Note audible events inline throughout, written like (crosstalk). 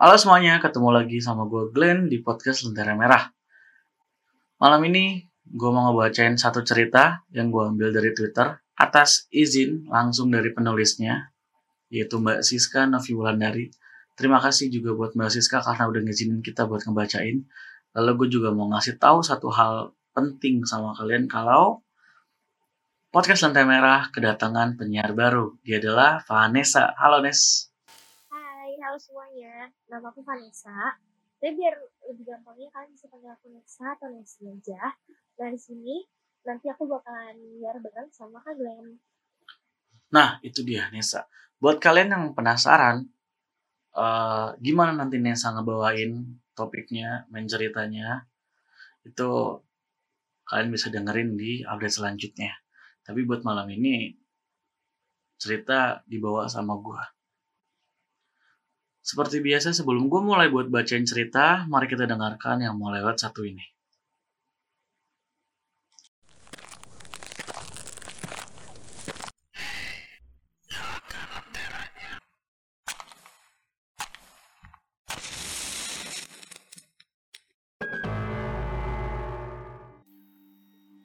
Halo semuanya, ketemu lagi sama gue Glenn di podcast Lentera Merah. Malam ini gue mau ngebacain satu cerita yang gue ambil dari Twitter atas izin langsung dari penulisnya, yaitu Mbak Siska Novi Wulandari. Terima kasih juga buat Mbak Siska karena udah ngizinin kita buat ngebacain. Lalu gue juga mau ngasih tahu satu hal penting sama kalian kalau podcast Lantai Merah kedatangan penyiar baru. Dia adalah Vanessa. Halo Nes. Halo semuanya. Nama aku Vanessa. Tapi biar lebih gampangnya kalian bisa panggil aku Nesa atau Nesi aja. Nah di sini nanti aku bakalan biar bareng sama Kak Glenn. Nah, itu dia Nesa. Buat kalian yang penasaran, eh, gimana nanti Nesa ngebawain topiknya, main ceritanya, itu kalian bisa dengerin di update selanjutnya. Tapi buat malam ini, cerita dibawa sama gua. Seperti biasa sebelum gue mulai buat bacain cerita, mari kita dengarkan yang mau lewat satu ini.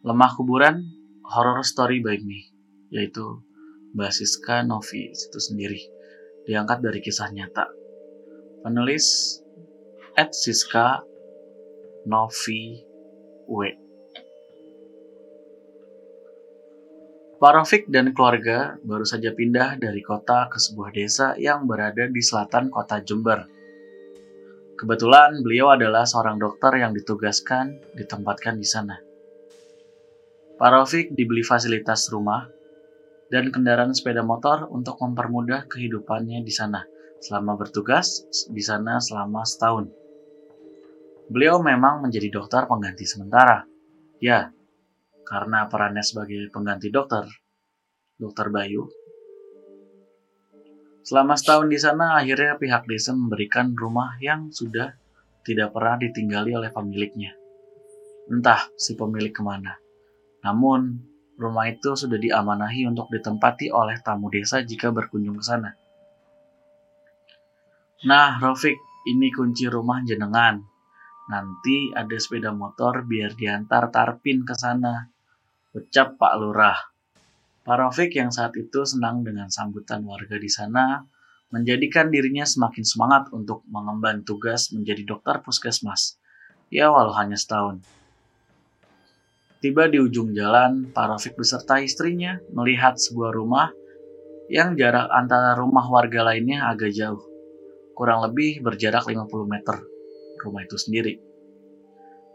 Lemah Kuburan Horror Story by Me, yaitu Basiska Novi itu sendiri, diangkat dari kisah nyata. Penulis Ed Siska Novi W. Pak Rofik dan keluarga baru saja pindah dari kota ke sebuah desa yang berada di selatan kota Jember. Kebetulan beliau adalah seorang dokter yang ditugaskan ditempatkan di sana. Pak Rofik dibeli fasilitas rumah dan kendaraan sepeda motor untuk mempermudah kehidupannya di sana selama bertugas di sana selama setahun. Beliau memang menjadi dokter pengganti sementara. Ya, karena perannya sebagai pengganti dokter, dokter Bayu. Selama setahun di sana, akhirnya pihak desa memberikan rumah yang sudah tidak pernah ditinggali oleh pemiliknya. Entah si pemilik ke mana. Namun, rumah itu sudah diamanahi untuk ditempati oleh tamu desa jika berkunjung ke sana. Nah, Rofik, ini kunci rumah jenengan. Nanti ada sepeda motor biar diantar Tarpin ke sana. Ucap Pak Lurah. Pak Rofik yang saat itu senang dengan sambutan warga di sana, menjadikan dirinya semakin semangat untuk mengemban tugas menjadi dokter puskesmas. Ya walau hanya setahun. Tiba di ujung jalan, Pak Rofik beserta istrinya melihat sebuah rumah yang jarak antara rumah warga lainnya agak jauh. Kurang lebih berjarak 50 meter rumah itu sendiri.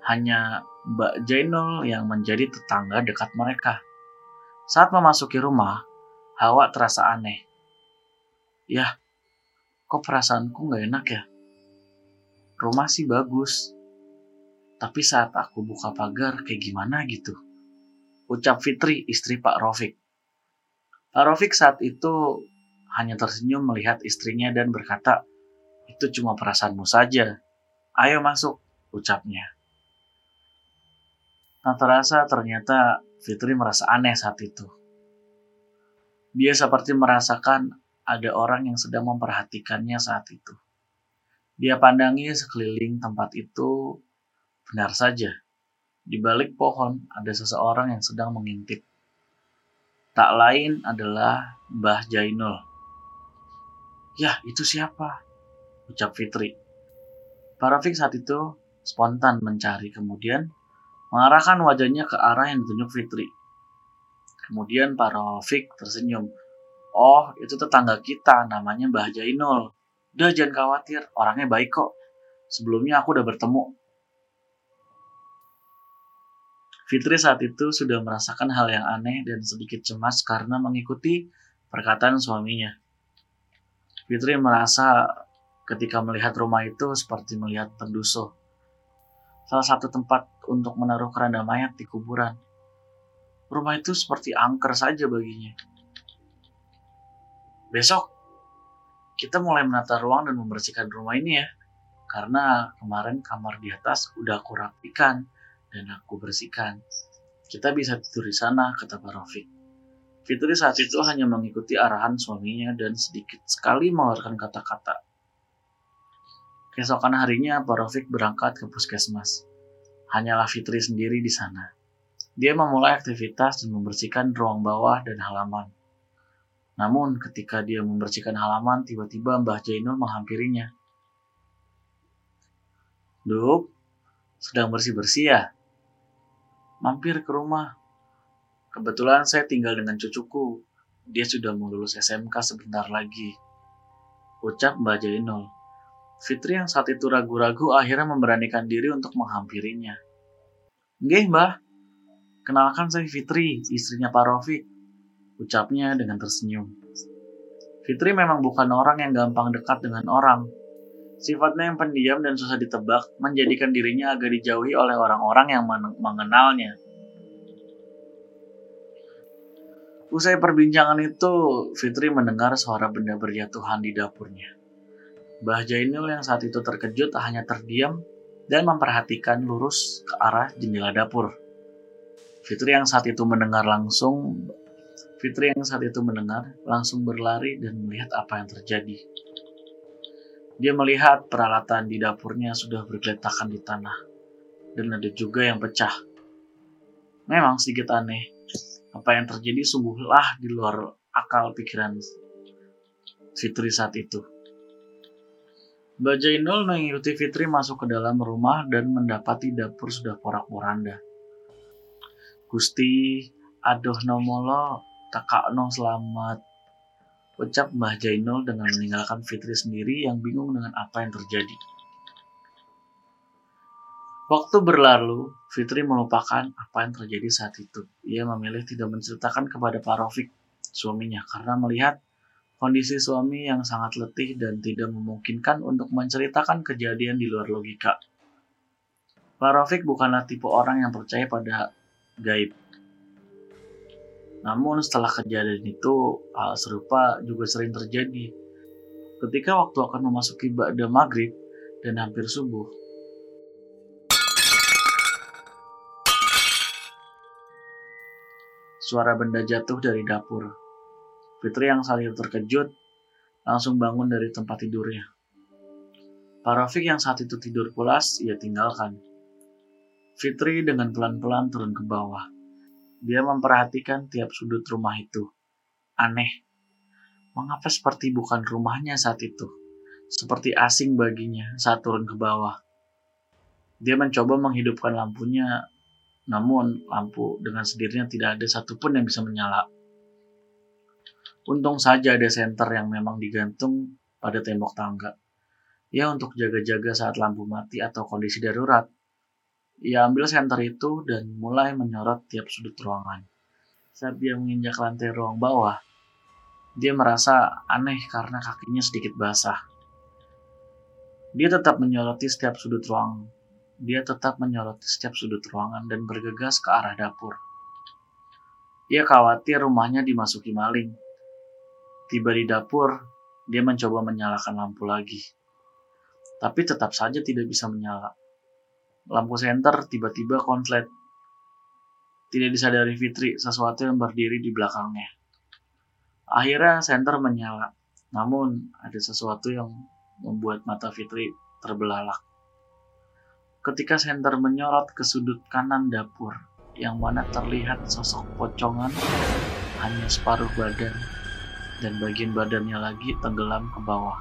Hanya Mbak Jainul yang menjadi tetangga dekat mereka. Saat memasuki rumah, hawa terasa aneh. Yah, kok perasaanku nggak enak ya? Rumah sih bagus, tapi saat aku buka pagar kayak gimana gitu. Ucap Fitri, istri Pak Rofik. Pak Rofik saat itu hanya tersenyum melihat istrinya dan berkata, itu cuma perasaanmu saja. Ayo masuk, ucapnya. Tak terasa ternyata Fitri merasa aneh saat itu. Dia seperti merasakan ada orang yang sedang memperhatikannya saat itu. Dia pandangi sekeliling tempat itu Benar saja, di balik pohon ada seseorang yang sedang mengintip. Tak lain adalah Mbah Jainul. Ya, itu siapa? Ucap Fitri. Pak Rafiq saat itu spontan mencari kemudian mengarahkan wajahnya ke arah yang ditunjuk Fitri. Kemudian Pak Rafiq tersenyum. Oh, itu tetangga kita, namanya Mbah Jainul. Udah jangan khawatir, orangnya baik kok. Sebelumnya aku udah bertemu, Fitri saat itu sudah merasakan hal yang aneh dan sedikit cemas karena mengikuti perkataan suaminya. Fitri merasa ketika melihat rumah itu seperti melihat penduso. Salah satu tempat untuk menaruh keranda mayat di kuburan. Rumah itu seperti angker saja baginya. Besok, kita mulai menata ruang dan membersihkan rumah ini ya. Karena kemarin kamar di atas udah aku rapikan dan aku bersihkan. Kita bisa tidur di sana, kata Pak Rafiq. Fitri saat itu hanya mengikuti arahan suaminya dan sedikit sekali mengeluarkan kata-kata. Keesokan harinya, Pak Rofik berangkat ke puskesmas. Hanyalah Fitri sendiri di sana. Dia memulai aktivitas dan membersihkan ruang bawah dan halaman. Namun, ketika dia membersihkan halaman, tiba-tiba Mbah Jainul menghampirinya. Duk, sedang bersih-bersih ya? Mampir ke rumah. Kebetulan saya tinggal dengan cucuku. Dia sudah mau lulus SMK sebentar lagi. Ucap Mbak Jainul. Fitri yang saat itu ragu-ragu akhirnya memberanikan diri untuk menghampirinya. Nggih, Mbah. Kenalkan saya Fitri, istrinya Pak Rofik. Ucapnya dengan tersenyum. Fitri memang bukan orang yang gampang dekat dengan orang. Sifatnya yang pendiam dan susah ditebak menjadikan dirinya agak dijauhi oleh orang-orang yang mengenalnya. Usai perbincangan itu, Fitri mendengar suara benda berjatuhan di dapurnya. Mbah Jainul yang saat itu terkejut hanya terdiam dan memperhatikan lurus ke arah jendela dapur. Fitri yang saat itu mendengar langsung Fitri yang saat itu mendengar langsung berlari dan melihat apa yang terjadi. Dia melihat peralatan di dapurnya sudah bergeletakan di tanah dan ada juga yang pecah. Memang sedikit aneh, apa yang terjadi sungguhlah di luar akal pikiran Fitri saat itu. Mbak Jainul mengikuti Fitri masuk ke dalam rumah dan mendapati dapur sudah porak-poranda. Gusti, aduh nomolo, takakno selamat. Ucap Mbah Jainul dengan meninggalkan Fitri sendiri yang bingung dengan apa yang terjadi. Waktu berlalu, Fitri melupakan apa yang terjadi saat itu. Ia memilih tidak menceritakan kepada Pak Rofik, suaminya, karena melihat kondisi suami yang sangat letih dan tidak memungkinkan untuk menceritakan kejadian di luar logika. Pak Rofik bukanlah tipe orang yang percaya pada gaib. Namun setelah kejadian itu, hal serupa juga sering terjadi. Ketika waktu akan memasuki Ba'da Maghrib dan hampir subuh, suara benda jatuh dari dapur. Fitri yang saling terkejut langsung bangun dari tempat tidurnya. Pak Rafiq yang saat itu tidur pulas, ia tinggalkan. Fitri dengan pelan-pelan turun ke bawah. Dia memperhatikan tiap sudut rumah itu. Aneh. Mengapa seperti bukan rumahnya saat itu? Seperti asing baginya saat turun ke bawah. Dia mencoba menghidupkan lampunya namun lampu dengan sendirinya tidak ada satupun yang bisa menyala. Untung saja ada senter yang memang digantung pada tembok tangga. Ya untuk jaga-jaga saat lampu mati atau kondisi darurat. Ia ambil senter itu dan mulai menyorot tiap sudut ruangan. Saat dia menginjak lantai ruang bawah, dia merasa aneh karena kakinya sedikit basah. Dia tetap menyoroti setiap sudut ruang dia tetap menyoroti setiap sudut ruangan dan bergegas ke arah dapur. Ia khawatir rumahnya dimasuki maling. Tiba di dapur, dia mencoba menyalakan lampu lagi. Tapi tetap saja tidak bisa menyala. Lampu senter tiba-tiba konslet. Tidak disadari Fitri sesuatu yang berdiri di belakangnya. Akhirnya senter menyala. Namun ada sesuatu yang membuat mata Fitri terbelalak ketika senter menyorot ke sudut kanan dapur, yang mana terlihat sosok pocongan hanya separuh badan dan bagian badannya lagi tenggelam ke bawah.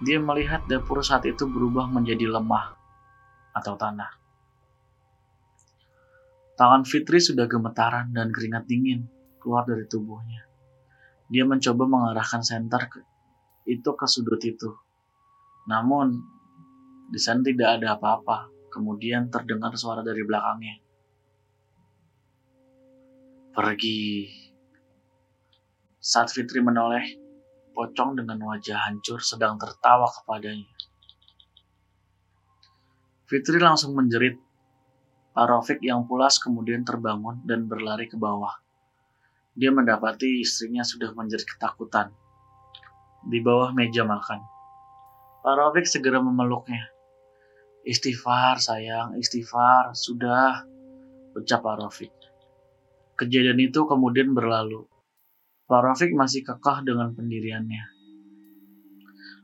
Dia melihat dapur saat itu berubah menjadi lemah atau tanah. Tangan Fitri sudah gemetaran dan keringat dingin keluar dari tubuhnya. Dia mencoba mengarahkan senter ke, itu ke sudut itu. Namun, di sana tidak ada apa-apa. Kemudian terdengar suara dari belakangnya. Pergi. Saat Fitri menoleh, pocong dengan wajah hancur sedang tertawa kepadanya. Fitri langsung menjerit. Pak Rofik yang pulas kemudian terbangun dan berlari ke bawah. Dia mendapati istrinya sudah menjerit ketakutan. Di bawah meja makan. Pak Rofik segera memeluknya. Istighfar sayang, istighfar, sudah, ucap Pak Rafiq. Kejadian itu kemudian berlalu. Pak Rafiq masih kekeh dengan pendiriannya.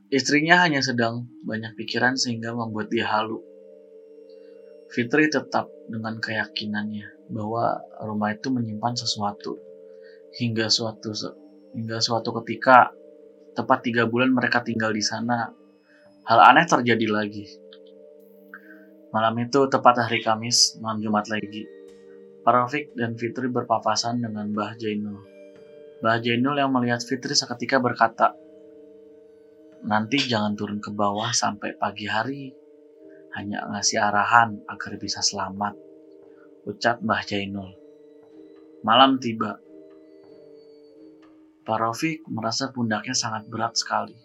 Istrinya hanya sedang banyak pikiran sehingga membuat dia halu. Fitri tetap dengan keyakinannya bahwa rumah itu menyimpan sesuatu. Hingga suatu hingga suatu ketika, tepat tiga bulan mereka tinggal di sana, hal aneh terjadi lagi. Malam itu tepat hari Kamis, malam Jumat lagi. Parofik dan Fitri berpapasan dengan Mbah Jainul. Mbah Jainul yang melihat Fitri seketika berkata, Nanti jangan turun ke bawah sampai pagi hari. Hanya ngasih arahan agar bisa selamat. Ucap Mbah Jainul. Malam tiba. Pak Rofik merasa pundaknya sangat berat sekali.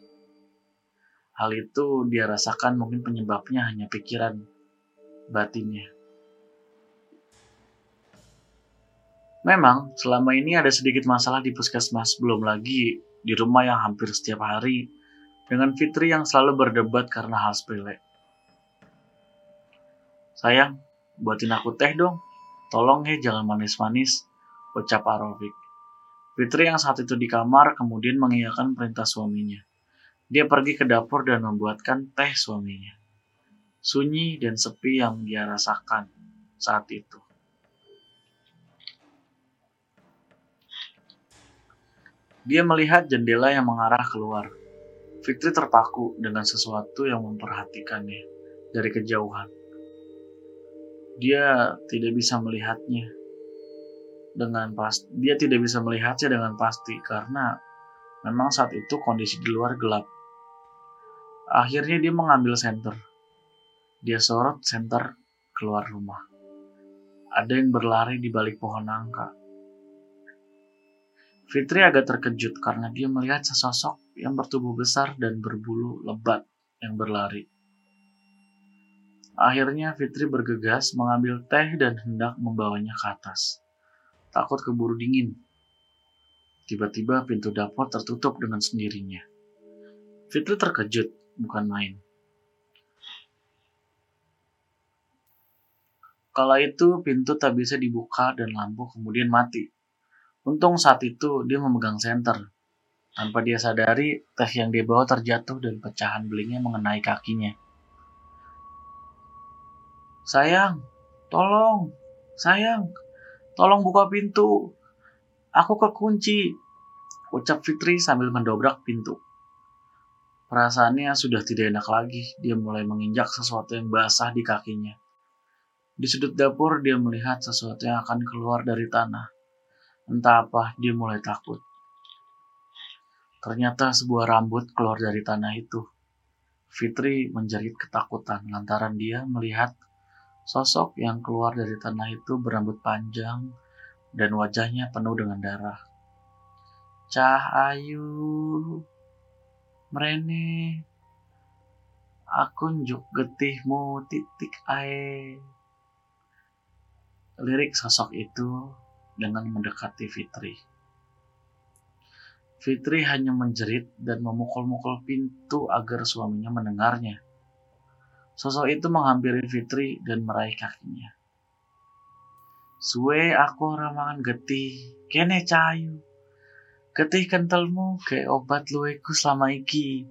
Hal itu dia rasakan mungkin penyebabnya hanya pikiran batinnya. Memang, selama ini ada sedikit masalah di puskesmas, belum lagi di rumah yang hampir setiap hari dengan Fitri yang selalu berdebat karena hal sepele. Sayang, buatin aku teh dong. Tolong ya jangan manis-manis, ucap Arofik. Fitri yang saat itu di kamar kemudian mengiyakan perintah suaminya. Dia pergi ke dapur dan membuatkan teh suaminya. Sunyi dan sepi yang dia rasakan saat itu. Dia melihat jendela yang mengarah keluar. Fitri terpaku dengan sesuatu yang memperhatikannya dari kejauhan. Dia tidak bisa melihatnya dengan pasti. Dia tidak bisa melihatnya dengan pasti karena memang saat itu kondisi di luar gelap. Akhirnya dia mengambil senter. Dia sorot senter keluar rumah. Ada yang berlari di balik pohon nangka. Fitri agak terkejut karena dia melihat sesosok yang bertubuh besar dan berbulu lebat yang berlari. Akhirnya Fitri bergegas mengambil teh dan hendak membawanya ke atas. Takut keburu dingin. Tiba-tiba pintu dapur tertutup dengan sendirinya. Fitri terkejut, bukan main. Kala itu pintu tak bisa dibuka dan lampu kemudian mati. Untung saat itu dia memegang senter. Tanpa dia sadari, teh yang dia bawa terjatuh dan pecahan belingnya mengenai kakinya. Sayang, tolong, sayang, tolong buka pintu. Aku kekunci, ucap Fitri sambil mendobrak pintu. Perasaannya sudah tidak enak lagi. Dia mulai menginjak sesuatu yang basah di kakinya. Di sudut dapur, dia melihat sesuatu yang akan keluar dari tanah. Entah apa, dia mulai takut. Ternyata sebuah rambut keluar dari tanah itu. Fitri menjerit ketakutan lantaran dia melihat sosok yang keluar dari tanah itu berambut panjang dan wajahnya penuh dengan darah. Cah ayu, merene, aku njuk getihmu titik ae. Lirik sosok itu dengan mendekati Fitri. Fitri hanya menjerit dan memukul-mukul pintu agar suaminya mendengarnya. Sosok itu menghampiri Fitri dan meraih kakinya. Suwe aku ramangan getih, kene cahayu. Getih kentalmu kayak obat luweku selama iki.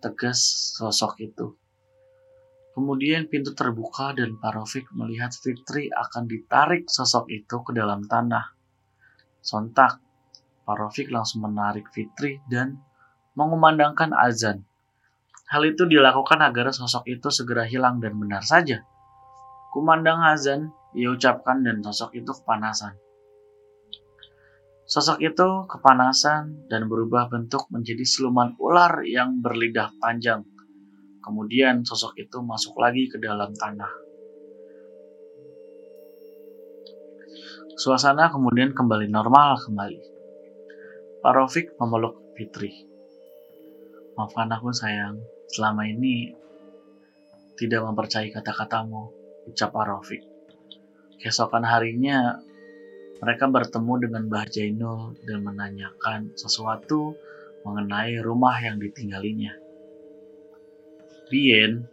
Tegas sosok itu. Kemudian pintu terbuka dan Parofik melihat Fitri akan ditarik sosok itu ke dalam tanah. Sontak, Parofik langsung menarik Fitri dan mengumandangkan azan. Hal itu dilakukan agar sosok itu segera hilang dan benar saja. Kumandang azan, ia ucapkan dan sosok itu kepanasan. Sosok itu kepanasan dan berubah bentuk menjadi siluman ular yang berlidah panjang Kemudian sosok itu masuk lagi ke dalam tanah. Suasana kemudian kembali normal kembali. Pak Rofik memeluk Fitri. Maafkan aku sayang, selama ini tidak mempercayai kata-katamu, ucap Pak Rofik. Keesokan harinya, mereka bertemu dengan Mbah Jainul dan menanyakan sesuatu mengenai rumah yang ditinggalinya. Rien,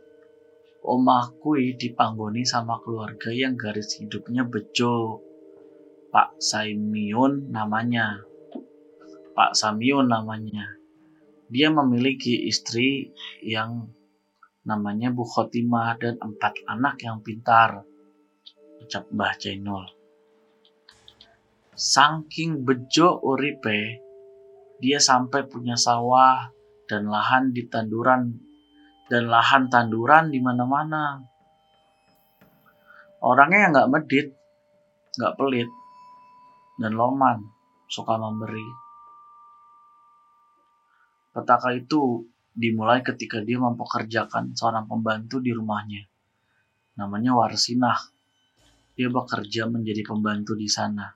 omahku dipanggoni sama keluarga yang garis hidupnya bejo. Pak Saimion namanya. Pak Samion namanya. dia memiliki istri yang namanya Bu Khotimah dan empat anak yang pintar. Ucap Mbah Jainul. Saking bejo uripe, dia sampai punya sawah dan lahan di tanduran dan lahan tanduran di mana-mana. Orangnya yang nggak medit, nggak pelit, dan loman, suka memberi. Petaka itu dimulai ketika dia mempekerjakan seorang pembantu di rumahnya. Namanya Warsinah. Dia bekerja menjadi pembantu di sana.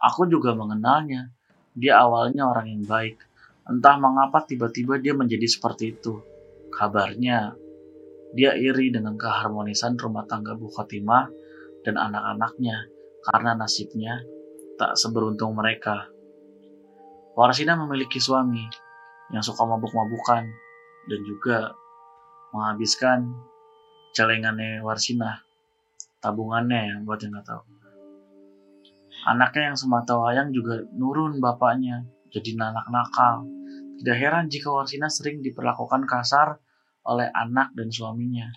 Aku juga mengenalnya. Dia awalnya orang yang baik. Entah mengapa tiba-tiba dia menjadi seperti itu. Kabarnya, dia iri dengan keharmonisan rumah tangga Bu Khotimah dan anak-anaknya karena nasibnya tak seberuntung mereka. Warsina memiliki suami yang suka mabuk-mabukan dan juga menghabiskan celengannya Warsina, tabungannya buat yang nggak tahu. Anaknya yang semata wayang juga nurun bapaknya, jadi anak nakal. Tidak heran jika Warsina sering diperlakukan kasar oleh anak dan suaminya.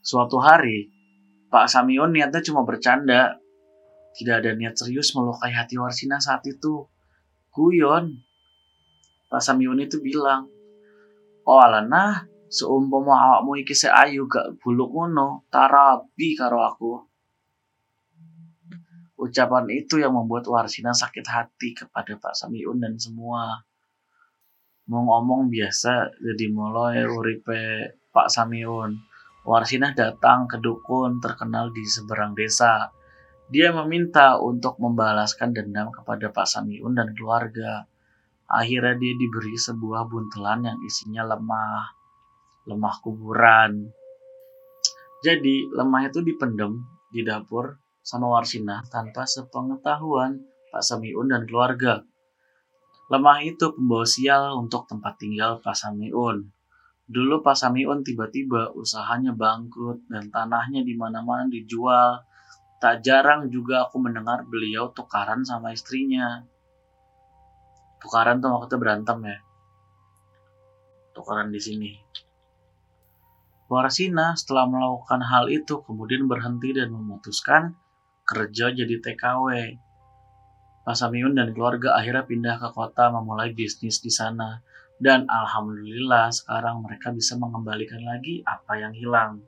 Suatu hari, Pak Samion niatnya cuma bercanda. Tidak ada niat serius melukai hati Warsina saat itu. Guyon. Pak Samion itu bilang, Oh alana, seumpama awakmu iki ayu gak buluk ngono, tarabi karo aku. Ucapan itu yang membuat Warsina sakit hati kepada Pak Samiun dan semua mau ngomong biasa jadi mulai uripe Pak Samiun. Warsinah datang ke dukun terkenal di seberang desa. Dia meminta untuk membalaskan dendam kepada Pak Samiun dan keluarga. Akhirnya dia diberi sebuah buntelan yang isinya lemah, lemah kuburan. Jadi lemah itu dipendem di dapur sama Warsinah tanpa sepengetahuan Pak Samiun dan keluarga. Lemah itu pembawa sial untuk tempat tinggal Pak Samiun. Dulu Pak Samiun tiba-tiba usahanya bangkrut dan tanahnya di mana-mana dijual. Tak jarang juga aku mendengar beliau tukaran sama istrinya. Tukaran tuh maksudnya berantem ya. Tukaran di sini. Warsina setelah melakukan hal itu kemudian berhenti dan memutuskan kerja jadi TKW Pak Samiun dan keluarga akhirnya pindah ke kota memulai bisnis di sana. Dan alhamdulillah sekarang mereka bisa mengembalikan lagi apa yang hilang.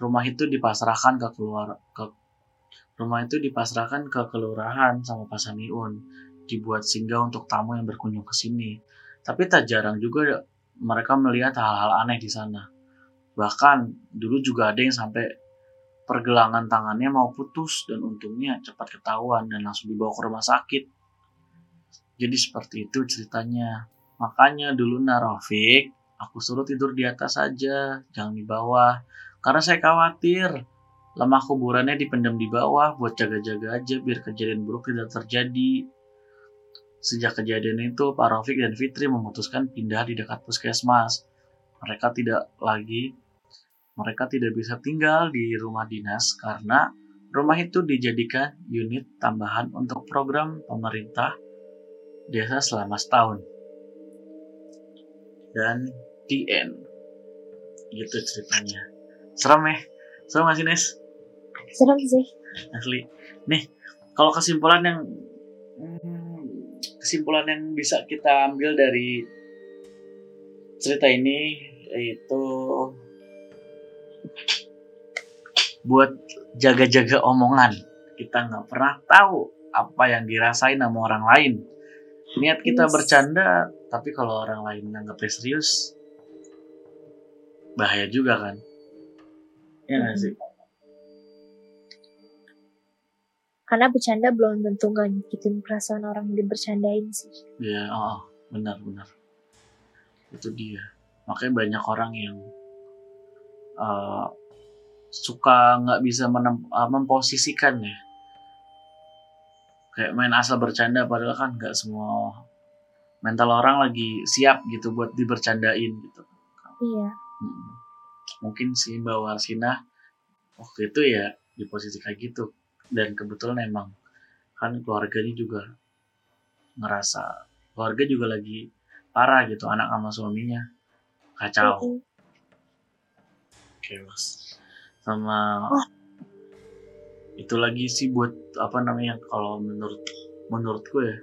Rumah itu dipasrahkan ke keluar ke rumah itu dipasrahkan ke kelurahan sama Pak Samiun. Dibuat singgah untuk tamu yang berkunjung ke sini. Tapi tak jarang juga mereka melihat hal-hal aneh di sana. Bahkan dulu juga ada yang sampai pergelangan tangannya mau putus dan untungnya cepat ketahuan dan langsung dibawa ke rumah sakit. Jadi seperti itu ceritanya. Makanya dulu Narofik, aku suruh tidur di atas saja, jangan di bawah. Karena saya khawatir lemah kuburannya dipendam di bawah buat jaga-jaga aja biar kejadian buruk tidak terjadi. Sejak kejadian itu, Pak Rofik dan Fitri memutuskan pindah di dekat puskesmas. Mereka tidak lagi mereka tidak bisa tinggal di rumah dinas karena rumah itu dijadikan unit tambahan untuk program pemerintah desa selama setahun. Dan the end. Gitu ceritanya. Serem ya? Serem gak sih, Nes? Serem sih. Asli. Nih, kalau kesimpulan yang kesimpulan yang bisa kita ambil dari cerita ini yaitu buat jaga-jaga omongan. Kita nggak pernah tahu apa yang dirasain sama orang lain. Niat kita yes. bercanda, tapi kalau orang lain nganggapnya serius, bahaya juga kan? Ya nggak sih? Karena bercanda belum tentu nggak nyakitin perasaan orang yang bercandain sih. Iya, oh, benar-benar. Itu dia. Makanya banyak orang yang uh, suka nggak bisa menem, uh, memposisikan ya. Kayak main asal bercanda padahal kan nggak semua mental orang lagi siap gitu buat dibercandain gitu. Iya. Hmm. mungkin si Mbak Warsina waktu itu ya di posisi kayak gitu. Dan kebetulan emang kan keluarganya juga ngerasa keluarga juga lagi parah gitu anak sama suaminya kacau. Mm-mm. chaos sama Wah. itu lagi sih buat apa namanya kalau menurut menurutku ya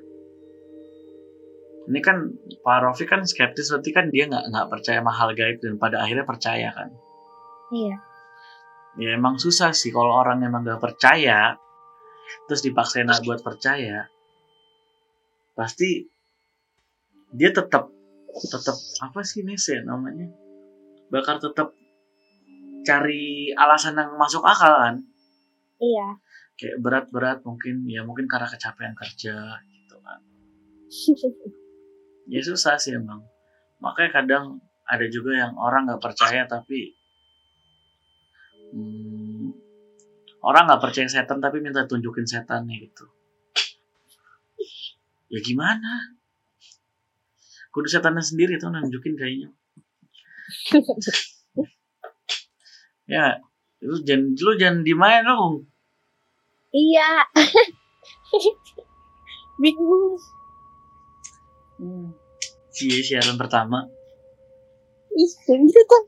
ini kan Pak Rofi kan skeptis berarti kan dia nggak nggak percaya sama hal gaib dan pada akhirnya percaya kan Iya. ya emang susah sih kalau orang emang nggak percaya terus dipaksain buat percaya pasti dia tetap tetap apa sih nih sih namanya bakal tetap cari alasan yang masuk akal kan? Iya. kayak berat-berat mungkin ya mungkin karena kecapean kerja gitu kan? (laughs) Ya susah sih emang. Makanya kadang ada juga yang orang nggak percaya tapi hmm, orang nggak percaya setan tapi minta tunjukin setannya gitu. Ya gimana? Kudu setannya sendiri tuh nunjukin kayaknya (laughs) ya lu jangan lu jangan dimain dong iya. (laughs) Bingung. Hmm. Cie siaran pertama Ih, gitu tuh. (laughs)